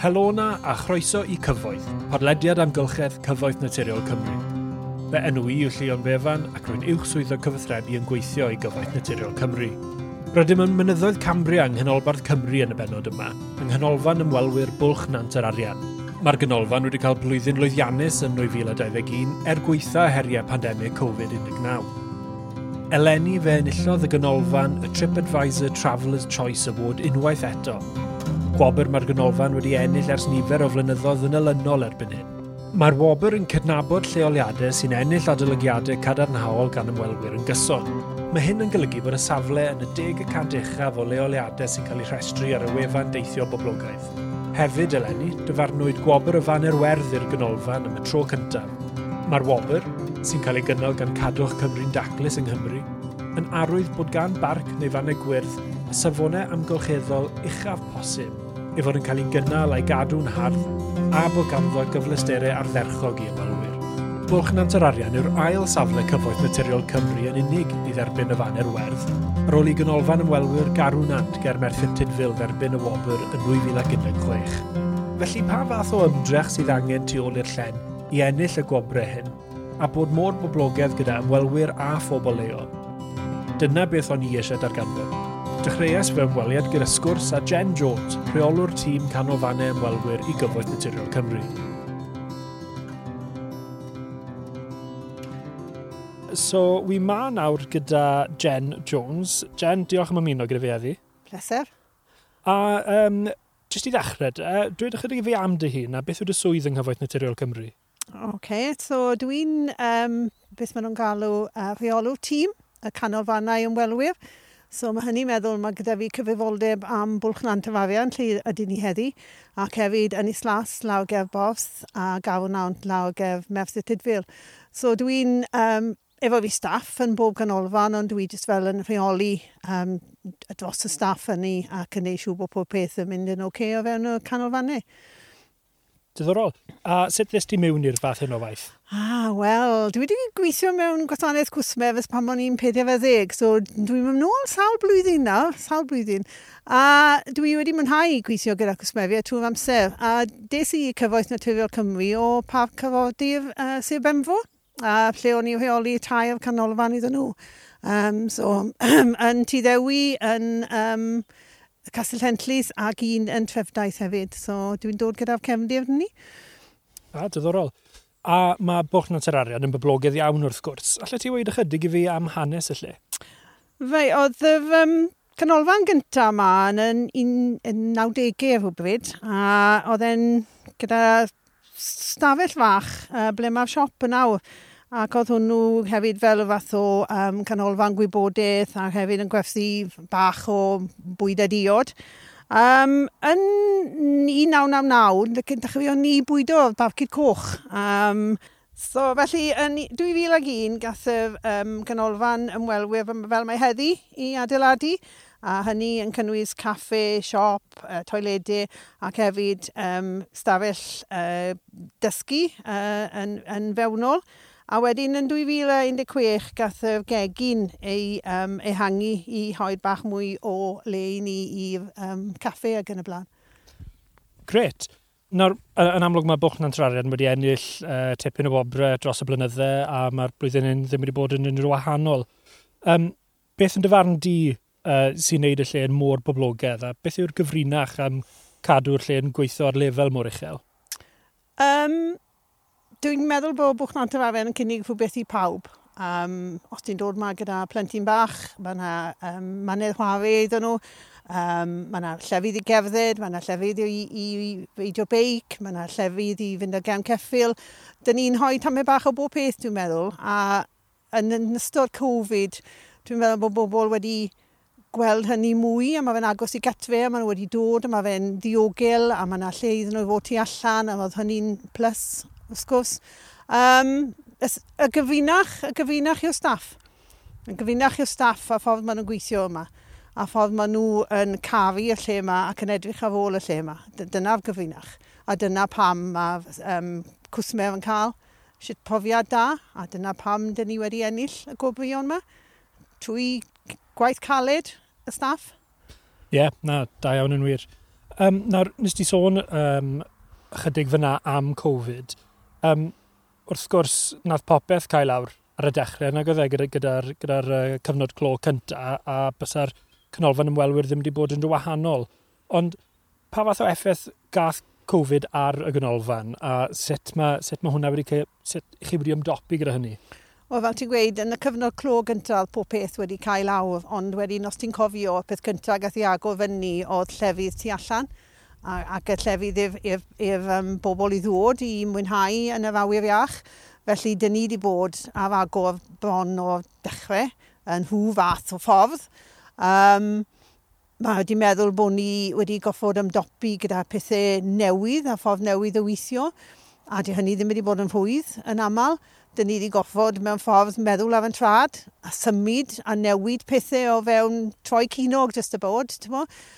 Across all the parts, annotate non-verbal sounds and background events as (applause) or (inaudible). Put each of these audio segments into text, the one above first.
Helona a chroeso i Cyfoeth, podlediad amgylchedd Cyfoeth Naturiol Cymru. Fe enw i yw Llion Befan ac rwy'n uwch swyddo cyfathrebu yn gweithio i Gyfoeth Naturiol Cymru. Rydym yn mynyddoedd Cambria yng Nghanolbarth Cymru yn y benod yma, yng nghanolfan ymwelwyr bwlch nant yr arian. Mae'r ganolfan wedi cael blwyddyn lwyddiannus yn 2021 er gweitha heriau pandemig Covid-19. Eleni fe enillodd y ganolfan y TripAdvisor Traveller's Choice Award unwaith eto, Gwobr mae'r ganolfan wedi ennill ers nifer o flynyddoedd yn elynol erbyn hyn. Mae'r wobr yn cydnabod lleoliadau sy'n ennill adolygiadau cadarnhaol gan ymwelwyr yn gyson. Mae hyn yn golygu bod y safle yn y 10% uchaf o leoliadau sy'n cael eu rhestru ar y wefan deithio boblogaeth. Hefyd eleni, dyfarnwyd gwobr y fan werth i'r ganolfan am y tro cyntaf. Mae'r wobr, sy'n cael ei gynnal gan Cadwch Cymru'n Daclus yng Nghymru, yn arwydd bod gan barc neu fannau gwyrdd y safonau amgylcheddol uchaf posib ei fod yn cael ei gynnal a'i gadw'n hardd a bod ganddo gyflesterau ardderchog i ymwelwyr. Bwlchnant yr arian yw'r ail safle cyfoeth naturiol Cymru yn unig i dderbyn y fan werth, ar ôl i gynolfan ymwelwyr garwnant ger Merthyr Tydfil dderbyn y wobr yn 2016. Felly pa fath o ymdrech sydd angen tu ôl i'r llen i ennill y gwobrau hyn, a bod mor boblogaidd gyda ymwelwyr a phobl leol. Dyna beth o'n i eisiau darganfod. Dechreuais fy ymweliad gyda sgwrs a Jen Jones, rheolwr tîm canolfannau ymwelwyr i gyfoeth naturiol Cymru. So, wi ma nawr gyda Jen Jones. Jen, diolch am ymuno gyda fi heddi. Pleser. A um, jyst i ddechrau, uh, dwi ychydig i fi am dy hun a beth yw dy swydd yng Nghyfoeth Naturiol Cymru? OK, so dwi'n, um, beth maen nhw'n galw, uh, rheolwr tîm, y canolfannau ymwelwyr. So mae hynny'n meddwl mae gyda fi cyfrifoldeb am bwlch nant y fariant lle ydy ni heddi ac hefyd yn islas law gef bos a gawr Gawnawnt law gef Merthyr Tydfil. So dwi'n um, efo fi staff yn bob ganolfan ond dwi jyst fel yn rheoli um, dros y staff yn ni ac yn neud siw bod pob peth yn mynd yn oce okay o fewn y canolfannau. Diddorol. A sut ddys ti mewn i'r fath hyn o waith? Ah, wel, dwi wedi gweithio mewn gwasanaeth cwsmef ys pan o'n i'n 40, so dwi'n mynd nôl sawl blwyddyn na, sawl blwyddyn. A dwi wedi mwynhau gweithio gyda cwsmefiau trwy'r amser, a des i cyfoeth naturiol Cymru o parc cyfodydd uh, Sir Benfo, a lle o'n i rheoli tair canolfan iddyn nhw. Um, so, (clears throat) yn Tuddewi, yn... Um, Castell Hentlis ac un yn trefdaeth hefyd. So dwi'n dod gyda'r cefndir ni. A, diddorol. A mae Bwch Nateraria yn boblogaidd iawn wrth gwrs. Alla ti weid ychydig i fi am hanes y lle? Fe, oedd y um, canolfan gyntaf yma yn, yn, yn 90au rhywbryd. A oedd e'n gyda stafell fach uh, ble mae'r siop yn awr. Ac oedd hwnnw hefyd fel y fath o um, canolfan gwybodaeth a hefyd yn gwerthu bach o bwyd a diod. Um, yn 1999, dechrau o'n ni bwydo barcud coch. Um, So felly, yn 2001 gath y um, canolfan ymwelwyr fel mae heddi i adeiladu, a hynny yn cynnwys caffe, siop, uh, toiledau ac hefyd um, stafell uh, dysgu uh, yn, yn fewnol. A wedyn yn 2016 gath y gegin ei um, ehangu i hoed bach mwy o le i ni i'r um, caffe ac yn y blaen. Gret. Nawr, yn amlwg mae bwch Bwchna'n Trariad wedi ennill uh, tipyn o wobre dros y blynydde a mae'r blwyddyn hyn ddim wedi bod yn unrhyw wahanol. Um, beth yn dyfarn di uh, sy'n neud y lle yn môr boblogaidd a beth yw'r gyfrinach am cadw'r lle yn gweithio ar lefel mor uchel? Um, Dwi'n meddwl bod Bwchnant yr Afen yn cynnig rhywbeth i pawb. Um, os ti'n dod yma gyda plentyn bach, mae yna um, manydd chwarae iddyn nhw, um, mae yna llefydd i gefdded, mae yna llefydd i, i, i feidio beic, mae yna llefydd i fynd ar gefn ceffil. Dyn ni'n hoi tamau bach o bob peth, dwi'n meddwl, a yn, yn ystod Covid, dwi'n meddwl bod bobl wedi gweld hynny mwy a mae fe'n agos i gatfe a maen nhw wedi dod a mae fe'n diogel a mae yna lle iddyn nhw fod tu allan a oedd hynny'n plus wrth gwrs. Um, y gyfinach, y gyfinach i'w staff. Y gyfinach i'w staff a ffordd maen nhw'n gweithio yma. A ffordd maen nhw yn caru y lle yma ac yn edrych ar ôl y lle yma. Dyna'r gyfinach. A dyna pam mae um, cwsmer yn cael sut profiad da. A dyna pam dyn ni wedi ennill y gobrion yma. Trwy gwaith caled y staff. Ie, yeah, na, da iawn yn wir. Um, nawr, nes ti sôn um, chydig fyna am Covid. Um, wrth gwrs, nath popeth cael lawr ar y dechrau, nag oedd e gyda'r gyda, gyda, gyda uh, cyfnod clo cyntaf, a bysa'r canolfan ymwelwyr ddim wedi bod yn wahanol. Ond pa fath o effaith gath Covid ar y ganolfan, a sut mae, sut mae hwnna wedi cael, sut chi wedi ymdopi gyda hynny? O, fel ti'n gweud, yn y cyfnod clo gyntaf, pob peth wedi cael awr, ond wedi, os ti'n cofio, peth cyntaf gath i agor fyny oedd llefydd tu allan ac y llefydd i'r, um, bobl i ddod i mwynhau yn yr awyr iach. Felly, dyn ni wedi bod ar agor bron o dechrau yn hw fath o ffordd. Um, mae wedi meddwl bod ni wedi goffod ymdopi gyda pethau newydd a ffordd newydd o weithio. A di hynny ddim wedi bod yn rhwydd yn aml dyn ni wedi goffod mewn ffordd meddwl ar yn trad, a symud a newid pethau o fewn troi cinog jyst y bod.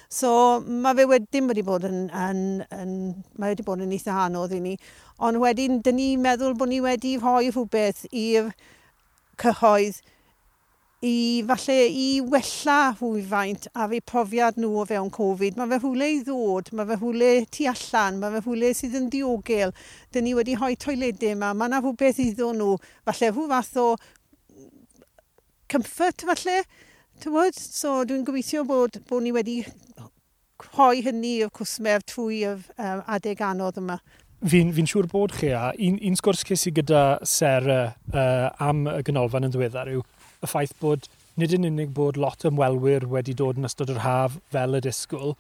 So mae fe wedi, dim wedi bod yn, yn, yn, mae wedi bod yn eitha anodd i ni. Ond wedyn, dyn ni meddwl bod ni wedi rhoi rhywbeth i'r cyhoedd i falle i wella hwyfaint a fi profiad nhw o fewn Covid. Mae fe hwle i ddod, mae fe hwle tu allan, mae fe hwle sydd yn diogel. Dyn ni wedi hoi toiledau yma, mae yna rhywbeth ddod nhw. Falle hw fath o comfort falle. Tywod? So dwi'n gobeithio bod, bod ni wedi hoi hynny o cwsmer trwy y um, adeg anodd yma. Fi'n fi siŵr bod chi a un, un sgwrs ces i gyda Sarah uh, am y ganolfan yn ddiweddar yw y ffaith bod nid yn unig bod lot ymwelwyr wedi dod yn ystod yr haf fel y disgwyl,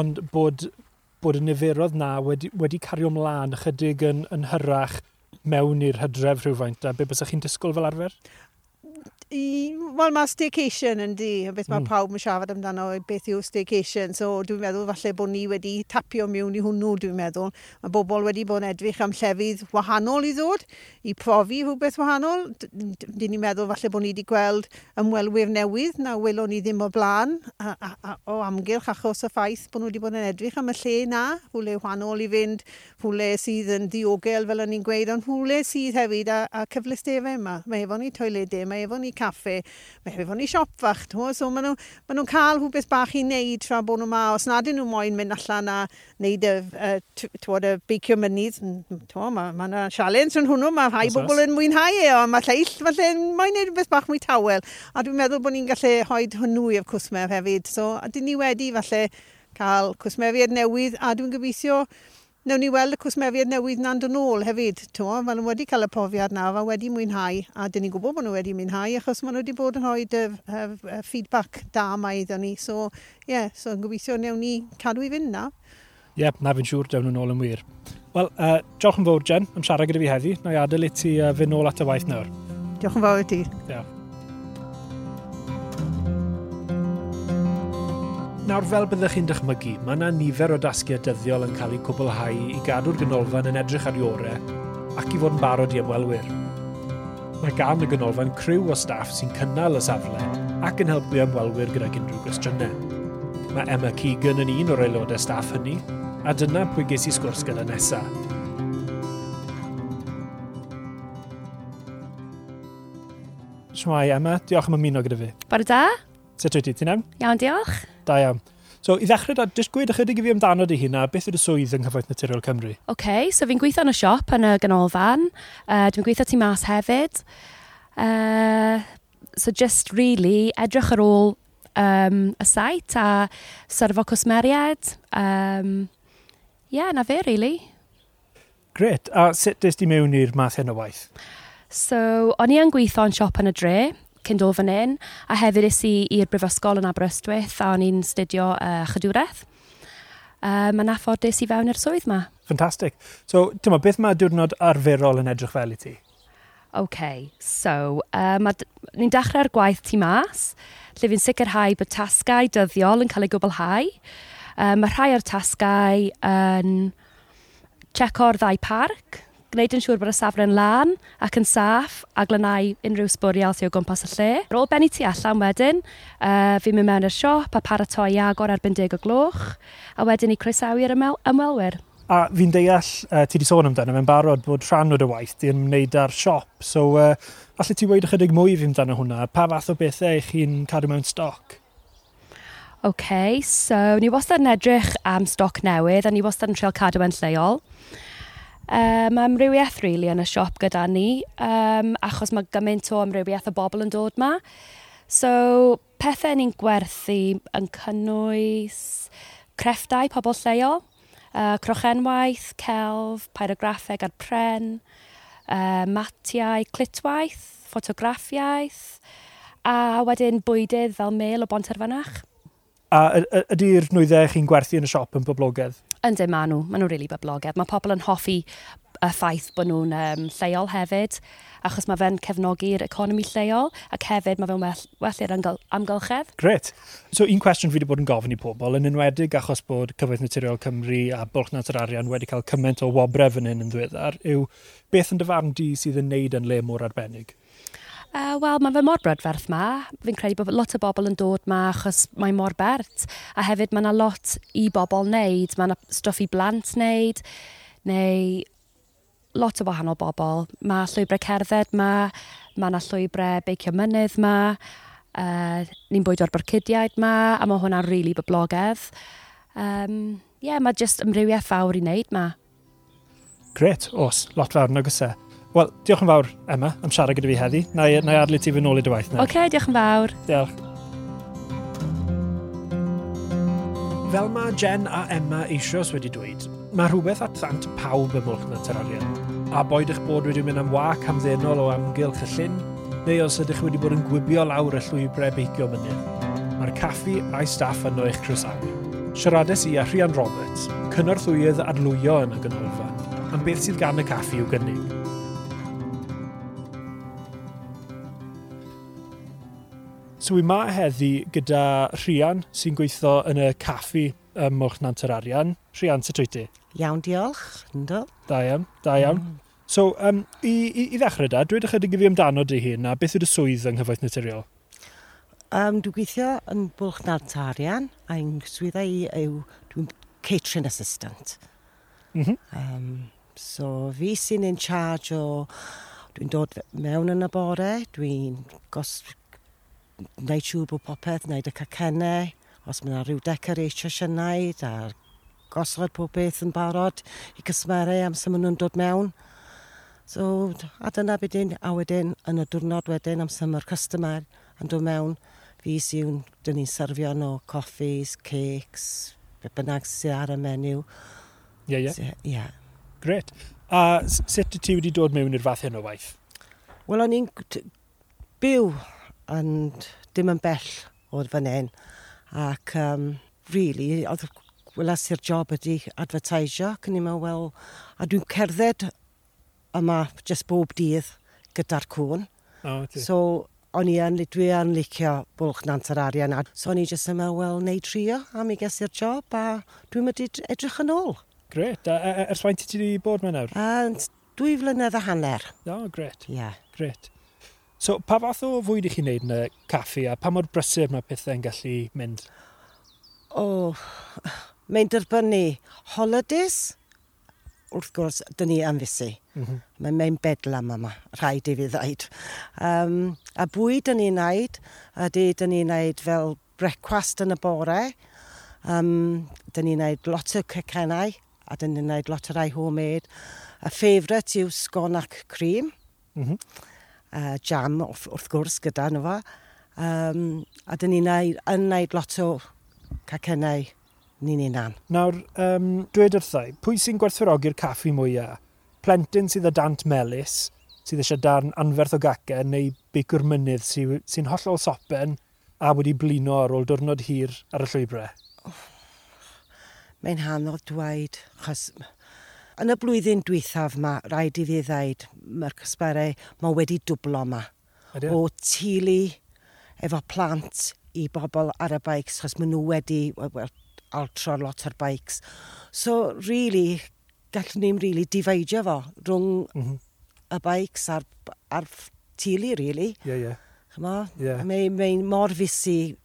ond bod, bod y niferoedd na wedi, wedi cario ymlaen ychydig yn, yn hyrach mewn i'r hydref rhywfaint a be bysach chi'n disgwyl fel arfer? Wel, mae staycation yn di, beth mae mm. pawb yn siarad amdano, beth yw staycation. So, dwi'n meddwl falle bod ni wedi tapio mewn i hwnnw, dwi'n meddwl. Mae bobl wedi bod yn edrych am llefydd wahanol i ddod, i profi rhywbeth wahanol. Dyn ni'n meddwl falle bod ni wedi gweld ymwelwyr newydd na welon ni ddim o blaen a, a, a, o amgylch achos y ffaith bod nhw wedi bod yn edrych am y lle na, hwle wahanol i fynd, hwle sydd yn diogel fel o'n i'n gweud, ond hwle sydd hefyd a, a cyflystefau yma. Mae efo ni toiledau, mae efo ni caffe, mae hefyd fo'n i siop fach, to, so maen nhw'n ma nhw cael rhywbeth bach i wneud tra bod nhw ma, os nad ydyn nhw moyn mynd allan a wneud y, uh, y beicio mynydd, to, mae ma yna sialens yn hwnnw, mae rhai bobl yn mwynhau e, ond mae lleill falle moyn wneud rhywbeth bach mwy tawel, a dwi'n meddwl bod ni'n gallu hoed hwnnw i'r cwsmer hefyd, so a dyn ni wedi falle cael cwsmeriad newydd, a dwi'n gobeithio Newn ni weld y cwsmefiad newydd na'n dod nôl hefyd, to, fel nhw wedi cael y profiad na, fel wedi mwynhau, a dyn ni'n gwybod bod nhw wedi mwynhau, achos maen nhw wedi bod yn rhoi y, y, y feedback da mae iddyn ni. So, ie, yeah, so yn gobeithio newn ni cadw i fynd na. Ie, yep, na fi'n siŵr dewn nhw'n ôl yn wir. Wel, uh, diolch yn fawr, Jen, am siarad gyda fi heddi. Na i adael i ti uh, fynd nôl at y waith nawr. Diolch yn fawr i ti. Yeah. Nawr, fel byddech chi'n dychmygu, mae yna nifer o dasgiau dyddiol yn cael eu cwblhau i gadw'r ganolfan yn edrych ar iore ac i fod yn barod i ymwelwyr. Mae gan y ganolfan criw o staff sy'n cynnal y safle ac yn helpu ymwelwyr gyda unrhyw gwestiynau. Mae Emma Keegan yn un o'r aelodau staff hynny, a dyna pwy ges i sgwrs gyda nesaf. Shmai Emma, diolch am ymuno gyda fi. Bore da? Sut wyt ti? Ti'n iawn? Iawn, diolch. Da iawn. So, i ddechrau, da, jyst gweud ychydig i fi amdano di hynna, beth yw'r swydd yng Nghyfoeth Naturiol Cymru? Oce, okay, so fi'n gweithio yn y siop yn y ganolfan. Uh, dwi'n gweithio ti mas hefyd. Uh, so, just really, edrych ar ôl um, y sait a syrfo cwsmeriad. Um, yeah, na fe, really. Gret. A sut dys di mewn i'r math hyn o waith? So, o'n i yn gweithio yn siop yn y dre cynd o fan hyn, a hefyd is i i'r brifysgol yn Aberystwyth a o'n i'n studio uh, chydwraeth. Um, a na ffordd i fewn i'r swydd ma. Fantastic. So, dyma, beth mae diwrnod arferol yn edrych fel i ti? OK, so, um, ni'n dechrau'r gwaith ti mas, lle fi'n sicrhau bod tasgau dyddiol yn cael eu gwblhau. Um, mae rhai o'r tasgau yn um, checo'r ddau parc, gwneud yn siŵr bod y safle'n lan ac yn saff a glynau unrhyw sbwriel sy'n o gwmpas y lle. Ar ôl benni tu allan wedyn, uh, fi'n mynd mewn i'r siop a paratoi agor erbyn deg o gloch a wedyn i croesawu'r ymwel ymwelwyr. A fi'n deall, uh, ti wedi sôn amdano, mae'n barod bod rhan o'r waith di'n ymwneud â'r siop. So, uh, allai ti weid ychydig mwy fi amdano hwnna? Pa fath o bethau chi'n cadw mewn stoc? OK, so ni wastad yn edrych am stoc newydd a ni wastad yn treol cadw yn lleol. Um, mae amrywiaeth rili really yn y siop gyda ni, um, achos mae gymaint o amrywiaeth o bobl yn dod ma. So, pethau ni'n gwerthu yn cynnwys crefftau pobl lleol, uh, crochenwaith, celf, pyrograffeg ar pren, uh, matiau, clitwaith, ffotograffiaeth, a wedyn bwydydd fel mel o Bonterfanach. A ydy'r nwyddau chi'n gwerthu yn y siop yn boblogaidd? Ynddi, maen nhw. Maen nhw'n rili really boblogaidd. Mae pobl yn hoffi y ffaith bod nhw'n um, lleol hefyd, achos mae fe'n cefnogi'r economi lleol, ac hefyd mae fe'n well, well i'r amgylchedd. Gret. So, un cwestiwn fi wedi bod yn gofyn i pobl, yn enwedig achos bod Cyfoeth Naturiol Cymru a Bwlch Natur Arian wedi cael cymaint o wobref yn hyn yn ddiweddar, yw beth yn dyfarn di sydd yn neud yn le mor arbennig? Uh, Wel, mae fe mor brydferth ma. Fi'n credu bod lot o bobl yn dod ma achos mae mor bert. A hefyd mae yna lot i bobl wneud. Mae yna stwff i blant wneud, neu lot o wahanol bobl. Mae llwybrau cerdded ma, mae yna llwybrau beicio mynydd ma, uh, ni'n bwyd o'r barcudiaid ma, a mae hwnna'n rili really boblogaidd. Um, yeah, mae jyst ymrywiaeth fawr i wneud ma. Gret, os, lot fawr yn agosau. Wel, diolch yn fawr, Emma, am siarad gyda fi heddi. Na i, na i adlu ti fy nôl i dy waith. Oce, okay, diolch yn fawr. Diolch. Fel mae Jen a Emma eisoes wedi dweud, mae rhywbeth at ddant pawb ymwch na terarian. A boed eich bod wedi mynd am wac hamddenol o amgylch y llyn, neu os ydych wedi bod yn gwibio lawr y llwybrau beicio mynydd. Mae'r caffi a'i staff yno eich croesawu. Siaradus i a Rhian Roberts, cynorthwyydd adlwyo yn y gynolfan, am beth sydd gan y caffi i'w gynnig. dwi ma heddi gyda Rhian sy'n gweithio yn y caffi ym Morchnant yr Arian. Rhian, sut wyt ti? Iawn, diolch. Ynddo. Da iawn, da iawn. Mm. So, um, i, i, i ddechrau da, dwi edrych ydy amdano dy hun a beth yw'r swydd yng Nghyfoeth Naturiol? Um, dwi'n gweithio yn Bwlch Bwlchnant Arian a'n swyddau i yw dwi'n catering assistant. Mm -hmm. um, so fi sy'n in charge o... Dwi'n dod mewn yn y bore, dwi'n wneud siŵr bod popeth, wneud y cacennau, os mae yna rhyw decoratio eisiau wneud, a gosod pob beth yn barod i cysmerau am sy'n nhw'n dod mewn. So, a dyna bydyn, a wedyn, yn y diwrnod wedyn, amser mae'r customer yn dod mewn, fi sy'n, dyn ni'n syrfio nhw coffees, cakes, be bynnag sy'n ar y menyw. Ie, yeah, ie. Yeah. Ie. Yeah. Gret. A sut ti wedi dod mewn i'r fath hyn o waith? Wel, o'n i'n byw ond dim yn bell o'r fan hyn. Ac, um, really, oedd welas i'r job ydi advertisio, cyn i'n meddwl, wel, a dwi'n cerdded yma just bob dydd gyda'r cwn. Oh, so, o'n i yn, dwi yn licio bwlch nant yr arian. So o'n i jyst yn meddwl, wel, neu trio am i gesu'r job a dwi'n mynd edrych yn ôl. Gret. A ers faint ti wedi bod mewn nawr? Uh, dwy flynedd a hanner. O, oh, gret. Ie. Yeah. Gret. So, pa fath o fwyd i chi'n neud yn y caffi a pa mor brysur mae pethau'n gallu mynd? O, oh, mae'n derbynnu holidays, wrth gwrs, dyn ni am fusu. Mm -hmm. Mae'n mae'n bedlam yma, rhaid i fi ddweud. Um, a bwyd dyn ni'n neud, ydy dyn ni'n neud fel brecwast yn y bore, um, dyn ni'n neud lot o cacennau, a dyn ni'n neud lot o rai homemade. A ffefryd yw sgon ac cream. Mm -hmm uh, jam wrth, wrth gwrs gyda nhw fo. Um, a dyn ni'n neud, yn neud lot o cacennau ni'n unan. Nawr, um, dweud wrthau, pwy sy'n gwerthfawrogi'r caffi mwyaf? Plentyn sydd y dant melus, sydd eisiau darn anferth o gacau neu beicwr mynydd sy'n sy hollol sopen a wedi blino ar ôl diwrnod hir ar y llwybrau? Oh, Mae'n hanodd dweud, chos Yn y blwyddyn dwythaf mae rhaid i fi ddweud, mae'r cysberau mae wedi dwblo yma. O tili, efo plant, i bobl ar y bikes, chos maen nhw wedi well, altro lot ar bikes. So, really, gallwn ni'n really difeidio fo rhwng mm -hmm. y bikes a'r, ar tili, really. Ie, yeah, ie. Yeah. Chymo? Yeah. Mae'n mae mor fusu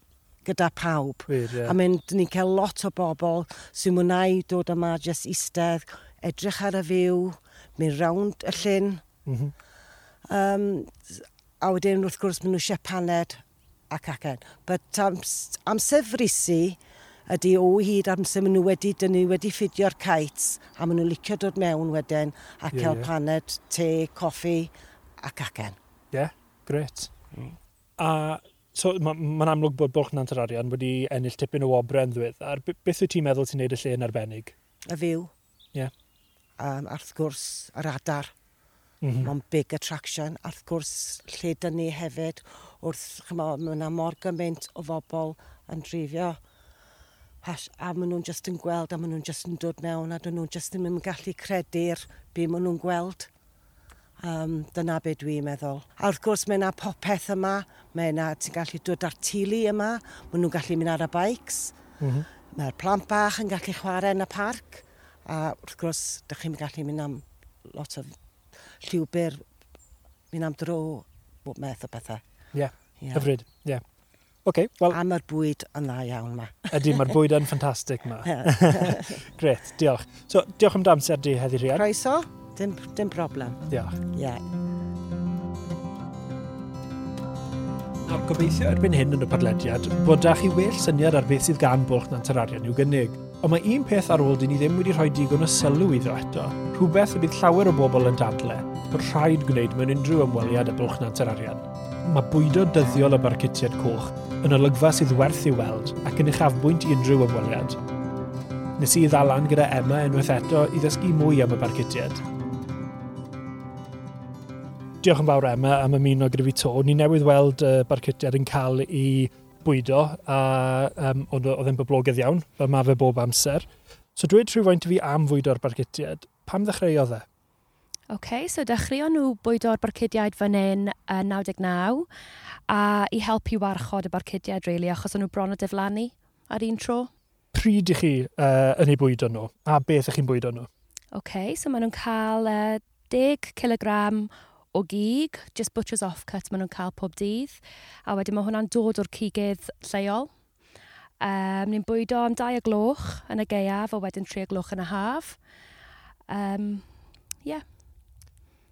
gyda pawb. Weird, yeah. A mynd, ni'n cael lot o bobl sy'n mwynhau dod yma jyst eistedd, edrych ar y fyw, mynd rawnd y llyn. Mm -hmm. um, a wedyn wrth gwrs maen nhw eisiau paned ac acen. But am, amser frisi ydy o hyd amser maen nhw wedi, dyn nhw wedi ffidio'r kites a maen nhw'n licio dod mewn wedyn a yeah, cael yeah. paned, te, coffi ac acen. Ie, yeah, gret. Mm. A so, mae'n ma amlwg bod Bwlch arian wedi ennill tipyn o obre yn ddiweddar. Beth wyt ti'n meddwl ti'n neud y lle yn arbennig? Y fyw. Ie. Yeah um, ar gwrs yr adar. Mm -hmm. Mae'n big attraction. Ar gwrs lle dyn ni hefyd wrth, mae yna mor gymaint o bobl yn drifio. Hash, a maen nhw'n just yn gweld, a maen nhw'n just yn dod mewn, a dyn nhw'n just ddim yn gallu credu'r be maen nhw'n gweld. Um, dyna be dwi'n meddwl. A wrth gwrs mae yna popeth yma, mae yna ti'n gallu dod ar tili yma, maen nhw'n gallu mynd ar y bikes. Mm -hmm. Mae'r plant bach yn gallu chwarae yn y parc. A wrth gwrs, dych chi'n gallu mynd am lot o lliwbyr, mynd am dro, bob meth o bethau. Ie, yeah. yeah. hyfryd, ie. Yeah. Okay, well, a mae'r bwyd yn dda iawn yma. Ydy, mae'r bwyd yn ffantastig yma. (laughs) (laughs) Gret, diolch. So, diolch am damser di heddi Rhian. Croeso, dim, dim problem. Diolch. Ie. Yeah. Nawr, gobeithio erbyn hyn yn y podlediad bod da chi well syniad ar beth sydd gan bwlch na'n terarion i'w gynnig. Ond mae un peth ar ôl dyn ni ddim wedi rhoi digon o sylw iddo eto, rhywbeth y bydd llawer o bobl yn dadle, bod rhaid gwneud mewn unrhyw ymweliad y bwlch nant yr arian. Mae bwydo dyddiol y barcutiad coch yn olygfa sydd werth i weld ac yn uchafbwynt i unrhyw ymweliad. Nes i ddalan gyda Emma unwaith eto i ddysgu mwy am y barcutiad. Diolch yn fawr Emma am ymuno gyda fi to. Ni newydd weld y uh, barcutiad yn cael ei bwydo, a um, oedd e'n boblogaidd iawn, fel mae fe bob amser. So dweud rhywfaint i fi am fwydo'r barcutiad, pam ddechreuodd e? OK, so dechreuon nhw bwydo'r barcudiaid fan hyn yn 99 a i helpu warchod y barcudiaid, really, achos o'n nhw bron o diflannu ar un tro. Pryd i chi uh, yn eu bwydo nhw, a beth ych chi'n bwydo nhw? OK, so maen nhw'n cael uh, 10 kg o gig, just butcher's offcut maen nhw'n cael pob dydd. A wedyn mae hwnna'n dod o'r cigydd lleol. Um, ni'n bwydo am 2 o gloch yn y geiaf a wedyn 3 o gloch yn y haf. Um, yeah.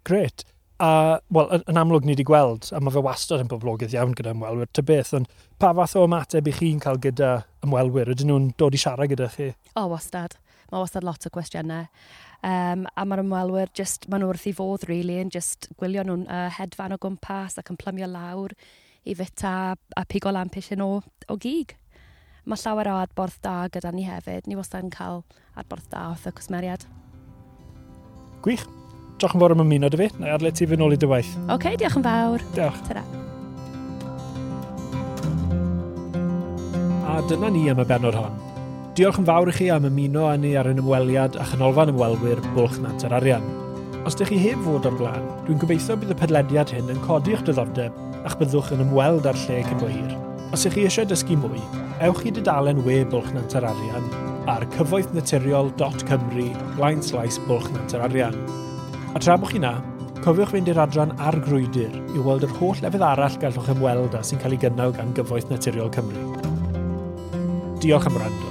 Great. A, wel, yn, yn amlwg ni wedi gweld, a mae fe wastad yn boblogydd iawn gyda ymwelwyr, ty beth, ond pa fath o ymateb i chi'n cael gyda ymwelwyr? Ydyn nhw'n dod i siarad gyda chi? O, wastad mae wastad lot o gwestiynau. Um, a mae'r ymwelwyr, just, maen nhw wrth i fodd, really, yn just gwylio nhw'n uh, hedfan o gwmpas ac yn plymio lawr i fita a pigo lampusyn o, o gig. Mae llawer o adborth da gyda ni hefyd. Ni wastad yn cael adborth da wrth y cwsmeriad. Gwych. Diolch yn fawr am ymuno dy fi. Na i adle ti fy nôl i dy waith. OK, okay, diolch yn fawr. Diolch. Ta-ra. A dyna ni am y benod hon. Diolch yn fawr i chi am ymuno â ni ar yn ymweliad a chanolfan ymwelwyr Bwlch Nant yr Arian. Os ydych chi heb fod o'r blaen, dwi'n gobeithio bydd y pedlediad hyn yn codi eich diddordeb a'ch byddwch yn ymweld ar lle cynbohir. Os ydych chi eisiau dysgu mwy, ewch i dudalen we Bwlch Nant yr Arian ar cyfoethnaturiol.cymru blaen slais Bwlch Nant yr Arian. A tra bod chi na, Cofiwch fynd i'r adran ar grwydr i weld yr holl lefydd arall gallwch ymweld â sy'n cael ei gynnal gan Gyfoeth Naturiol Cymru. Diolch am wrando.